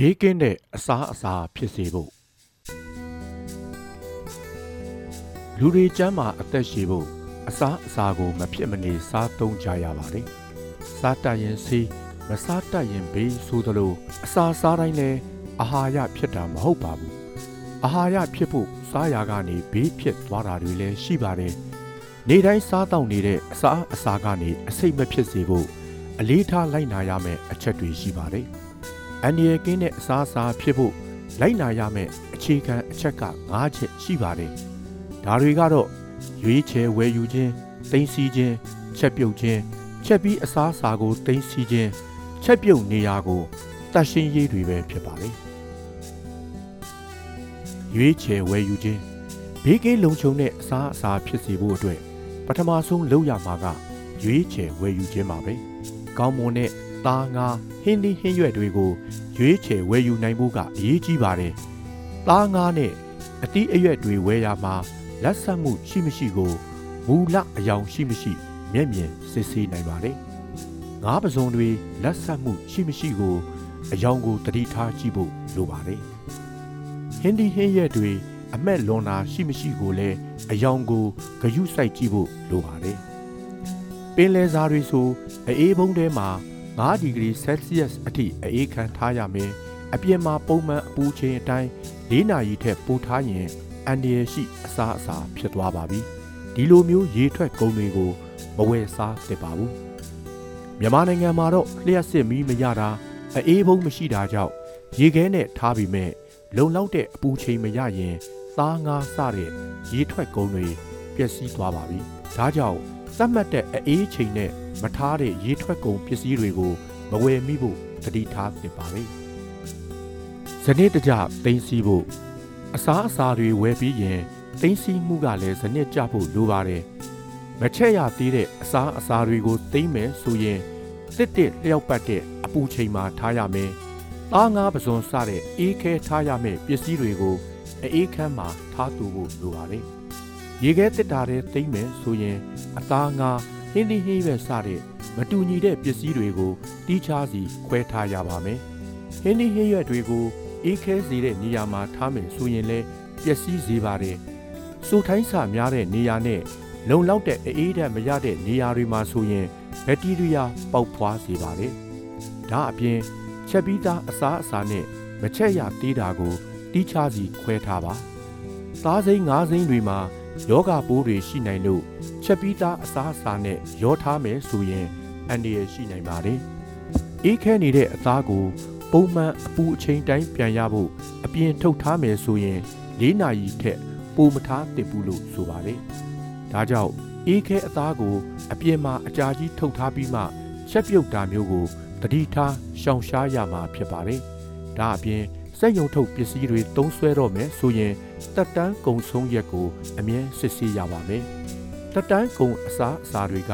ဘေးကင်းတဲ့အစားအစာဖြစ်စေဖို့လူတွေကျမ်းမာအသက်ရှည်ဖို့အစားအစာကို မဖြစ်မနေစားသုံးကြရပါတယ်။စားတတ်ရင်စီးမစားတတ်ရင်ဘေးဆိုသလိုအစာစားတိုင်းလည်းအာဟာရဖြစ်တာမဟုတ်ပါဘူး။အာဟာရဖြစ်ဖို့စားရကနေဘေးဖြစ်သွားတာတွေလည်းရှိပါတယ်။နေတိုင်းစားတောက်နေတဲ့အစာအစာကနေအစိတ်မဖြစ်စေဖို့အလေးထားလိုက်နာရမယ့်အချက်တွေရှိပါတယ်။ အန်ဒီရကင်းတဲ့အစားအစာဖြစ်ဖို့လိုက်နာရမယ့်အခြေခံအချက်က၅ချက်ရှိပါတယ်။ဒါတွေကတော့ရွေးချယ်ဝယ်ယူခြင်း၊သိမ်းဆည်းခြင်း၊ချက်ပြုတ်ခြင်း၊ချက်ပြီးအစားအစာကိုသိမ်းဆည်းခြင်း၊ချက်ပြုတ်နေရာကိုတတ်ရှင်းရေးတွေပဲဖြစ်ပါလေ။ရွေးချယ်ဝယ်ယူခြင်းဘေးကင်းလုံခြုံတဲ့အစားအစာဖြစ်စေဖို့အတွက်ပထမဆုံးလုပ်ရမှာကရွေးချယ်ဝယ်ယူခြင်းပါပဲ။ကောင်းမွန်တဲ့ သားငါဟင်းသီးဟင်းရွက်တွေကိုရွေးချယ်ဝယ်ယူနိုင်ဖို့ကအရေးကြီးပါတယ်။သားငါနဲ့အတီးအရွက်တွေဝယ်ရမှာလက်ဆက်မှုရှိမရှိကိုမူလအယောင်ရှိမရှိမျက်မြင်စစ်ဆေးနိုင်ပါတယ်။ငါးပစုံတွေလက်ဆက်မှုရှိမရှိကိုအယောင်ကိုတတိထားကြည့်ဖို့လိုပါတယ်။ဟင်းဒီဟင်းရက်တွေအမက်လွန်တာရှိမရှိကိုလည်းအယောင်ကိုဂယုစိုက်ကြည့်ဖို့လိုပါတယ်။ပင်လယ်စာတွေဆိုအေးဘုံထဲမှာ 9ဒီဂရီဆယ်စီယပ်အထိအေးခံထားရမယ်။အပြင်မှာပုံမှန်အပူချိန်အတိုင်း၄နာရီထက်ပိုထားရင်အန်ဒီရရှိအစားအစာဖြစ်သွားပါပြီဒီလိုမျိုးရေထွက်ကုန်တွေကိုမဝယ်စားသင့်ပါဘူးမြန်မာနိုင်ငံမှာတော့လျှက်စစ်မီးမရတာအေးဘုံမရှိတာကြောင့်ရေခဲနဲ့ထားပြီးမဲ့လုံလောက်တဲ့အပူချိန်မရရင်သားငါစတဲ့ရေထွက်ကုန်တွေပျက်စီးသွားပါပြီ ဒါကြောင့်သတ်မှတ်တဲ့အေးချိန်နဲ့မထားတဲ့ရေထွက်ကုန်ပစ္စည်းတွေကိုမဝယ်မိဖို့တတိထားသင့်ပါလေဇနေ့တကြသိမ်းစီဖို့အစားအစာတွေဝယ်ပြီးရင်သိမ်းဆည်းမှုကလည်းစနစ်ကျဖို့လိုပါတယ်။မချက်ရသေးတဲ့အစားအစာတွေကိုသိမ်းမယ်ဆိုရင်တစ်တစ်လျောက်ပတ်တဲ့အပူချိန်မှာထားရမယ်။သားငါးပစွန်စတဲ့အေးခဲထားရမယ့်ပစ္စည်းတွေကိုအေးခမ်းမှာထားတူဖို့လိုပါတယ်။ ရေခဲတစ်တာတဲ့သိမ်းမယ်ဆိုရင်အသားငါးဟင်းသီးဟင်းရွက်စတဲ့မတူညီတဲ့ပစ္စည်းတွေကိုတီးခြားစီခွဲထားရပါမယ်။ဟင်းသီးဟင်းရွက်တွေကိုအေးခဲစေတဲ့နေရာမှာထားမယ်ဆိုရင်လည်းပျက်စီးစေပါတယ်။စိုးထိုင်းစာများတဲ့နေရာနဲ့လုံလောက်တဲ့အေးဓာတ်မရတဲ့နေရာတွေမှာဆိုရင်ဘက်တီးရီးယားပေါက်ဖွားစေပါတယ်။ဒါအပြင်ချက်ပြီးသားအစားအစာနဲ့မချက်ရသေးတာကိုတီးခြားစီခွဲထားပါ။သားစိမ်းငါးစိမ်းတွေမှာ ယောဂပိုးတွေရှိနိုင်လို့ချက်ပြီးသားအစားအစာနဲ့ရောထားမယ်ဆိုရင်အန္တရာယ်ရှိနိုင်ပါတယ်။အေးခဲနေတဲ့အသားကိုပုံမှန်အပူအချိန်တိုင်းပြန်ရဖို့အပြင်ထုတ်ထားမယ်ဆိုရင်၄နာရီထက်ပိုမထားသင့်ဘူးလို့ဆိုပါတယ်။ဒါကြောင့်အေးခဲအသားကိုအပြင်မှာအကြာကြီးထုတ်ထားပြီးမှချက်ပြုတ်တာမျိုးကိုတတိထားရှောင်ရှားရမှာဖြစ်ပါတယ်။ဒါအပြင် စက်ယုံထုတ်ပစ္စည်းတွေသုံးဆွဲတော့မယ်ဆိုရင်တက်တန်းကုံဆုံးရက်ကိုအမြဲစစ်ဆေးရပါမယ်။တက်တန်းကုံအစားအစာတွေက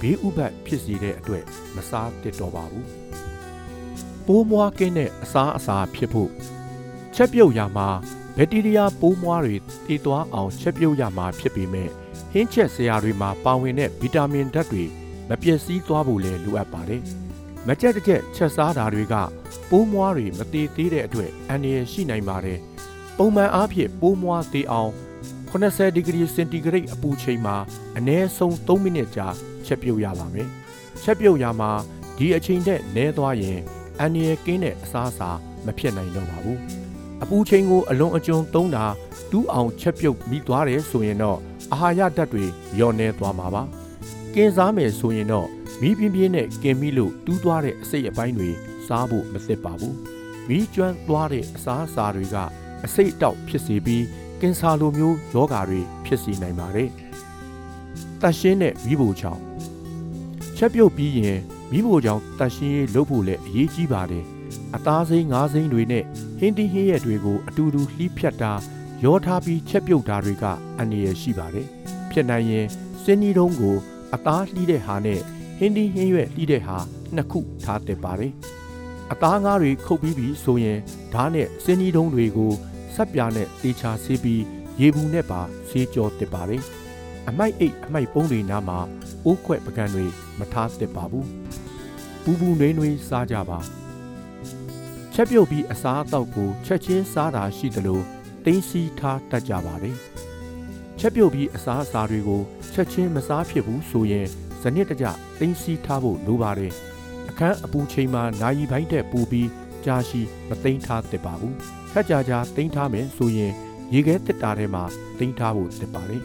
ဘေးဥပတ်ဖြစ်စေတဲ့အတွက်မစားသင့်တော့ပါဘူး။ပိုးမွားကင်းတဲ့အစားအစာဖြစ်ဖို့ချက်ပြုတ်ရမှာဘက်တီးရီးယားပိုးမွားတွေတည်သွားအောင်ချက်ပြုတ်ရမှာဖြစ်ပေမဲ့ဟင်းချက်ဆရာတွေမှာပါဝင်တဲ့ဗီတာမင်ဓာတ်တွေမပျက်စီးသွားဖို့လည်းလိုအပ်ပါတယ်။ မကြက်တကြက်ချက်စားတာတွေကပိုးမွားတွေမတည်သေးတဲ့အတွက်အန္တရာယ်ရှိနိုင်ပါတယ်။ပုံမှန်အားဖြင့်ပိုးမွားသေးအောင်80ဒီဂရီစင်တီဂရိတ်အပူချိန်မှာအနည်းဆုံး3မိနစ်ကြာချက်ပြုတ်ရပါမယ်။ချက်ပြုတ်ရမှာဒီအချိန်နဲ့နည်းသွားရင်အန်ရယ်ကင်းတဲ့အစားအစာမဖြစ်နိုင်တော့ပါဘူးအပူချိန်ကိုအလွန်အကျွံသုံးတာတူးအောင်ချက်ပြုတ်မိသွားတယ်ဆိုရင်တော့အာဟာရဓာတ်တွေလျော့နေသွားမှာပါကင်းစားမယ်ဆိုရင်တော့ မီးပြင်းပြင်းနဲ့ကင်ပြီးလို့တူးသွားတဲ့အစိတ်အပိုင်းတွေစားဖို့မသင့်ပါဘူးမီးကျွမ်းသွားတဲ့အစားအစာတွေကအစိတ်တောက်ဖြစ်စေပြီးကင်ဆာလိုမျိုးယောဂါတွေဖြစ်စေနိုင်ပါတယ်တတ်ရှင်းတဲ့မိဖို့ချောင်းချက်ပြုတ်ပြီးရင်မိဖို့ကြောင့်တတ်ရှင်းရေးလုပ်ဖို့လည်းအရေးကြီးပါတယ်။အသားစိမ်းငါးစိမ်းတွေနဲ့ဟင်းတီဟင်းရက်တွေကိုအတူတူလှီးဖြတ်တာရောထားပြီးချက်ပြုတ်တာတွေကအန္တရာယ်ရှိပါတယ်။ဖြစ်နိုင်ရင်စင်းကြီးတုံးကိုအသားလှီးတဲ့ဟာနဲ့ ဟင်းတီဟင်းရွက်လှီးတဲ့ဟာနှစ်ခုထားတည်ပါတယ်။အသားငါးတွေခုတ်ပြီးပြီဆိုရင်ဓာတ်နဲ့စင်းကြီးတုံးတွေကိုဆက်ပြားနဲ့တေချာဆေးပြီးရေဘူးနဲ့ပါဆေးကြောတည်ပါတယ်။အမိုက်အိတ်အမိုက်ပုံးတွေနားမှာအိုးခွက်ပကံတွေမထားသင့်ပါဘူးပူပူနွေးနွေးစားကြပါချက်ပြုတ်ပြီးအစားအသောက်ကိုချက်ချင်းစားတာရှိသလိုတင်းစီထားတတ်ကြပါတယ်ချက်ပြုတ်ပြီးအစားအစာတွေကိုချက်ချင်းမစားဖြစ်ဘူးဆိုရင် ဇနစ်တကြတင်းစီထားဖို့လိုပါတယ်အခန်းအပူချိန်မှာနိုင်ပိုင်းတက်ပူပြီးကြာရှိမသိမ်းထားသင့်ပါဘူးခက်ကြကြသိမ်းထားမယ်ဆိုရင်ရေခဲတစ်တာထဲမှာသိမ်းထားဖို့သင့်ပါတယ်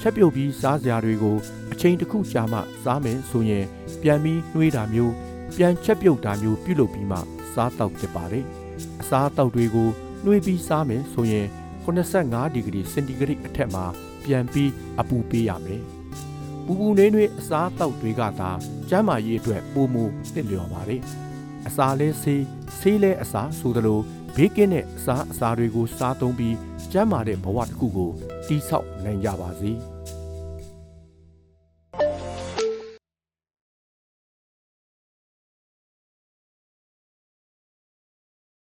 ချက်ပြုတ်ပြီးစားစရာတွေကိုအချိန်တစ်ခုကြာမှစားမယ်ဆိုရင်ပြန်ပြီးနှွေးတာမျိုးပြန်ချက်ပြုတ်တာမျိုးပြုလုပ်ပြီးမှစားတော့ဖြစ်ပါတယ်အစားအသောက်တွေကိုနှွေးပြီးစားမယ်ဆိုရင်85ဒီဂရီစင်တီဂရိတ်အထက်မှာပြန်ပြီးအပူပေးရမယ် ပူပူနွေးနွေးအစားအသောက်တွေကသာကျန်းမာရေးအတွက်ပိုမိုသင့်လျော်ပါတယ်အစာလဲဆေးဆေးလဲအစာဆိုသလိုဘေးကင်းတဲ့အစာအစာတွေကိုစားသုံးပြီးကျန်းမာတဲ့ဘဝတစ်ခုကိုတည်ဆောက်နိုင်ကြပါစေ။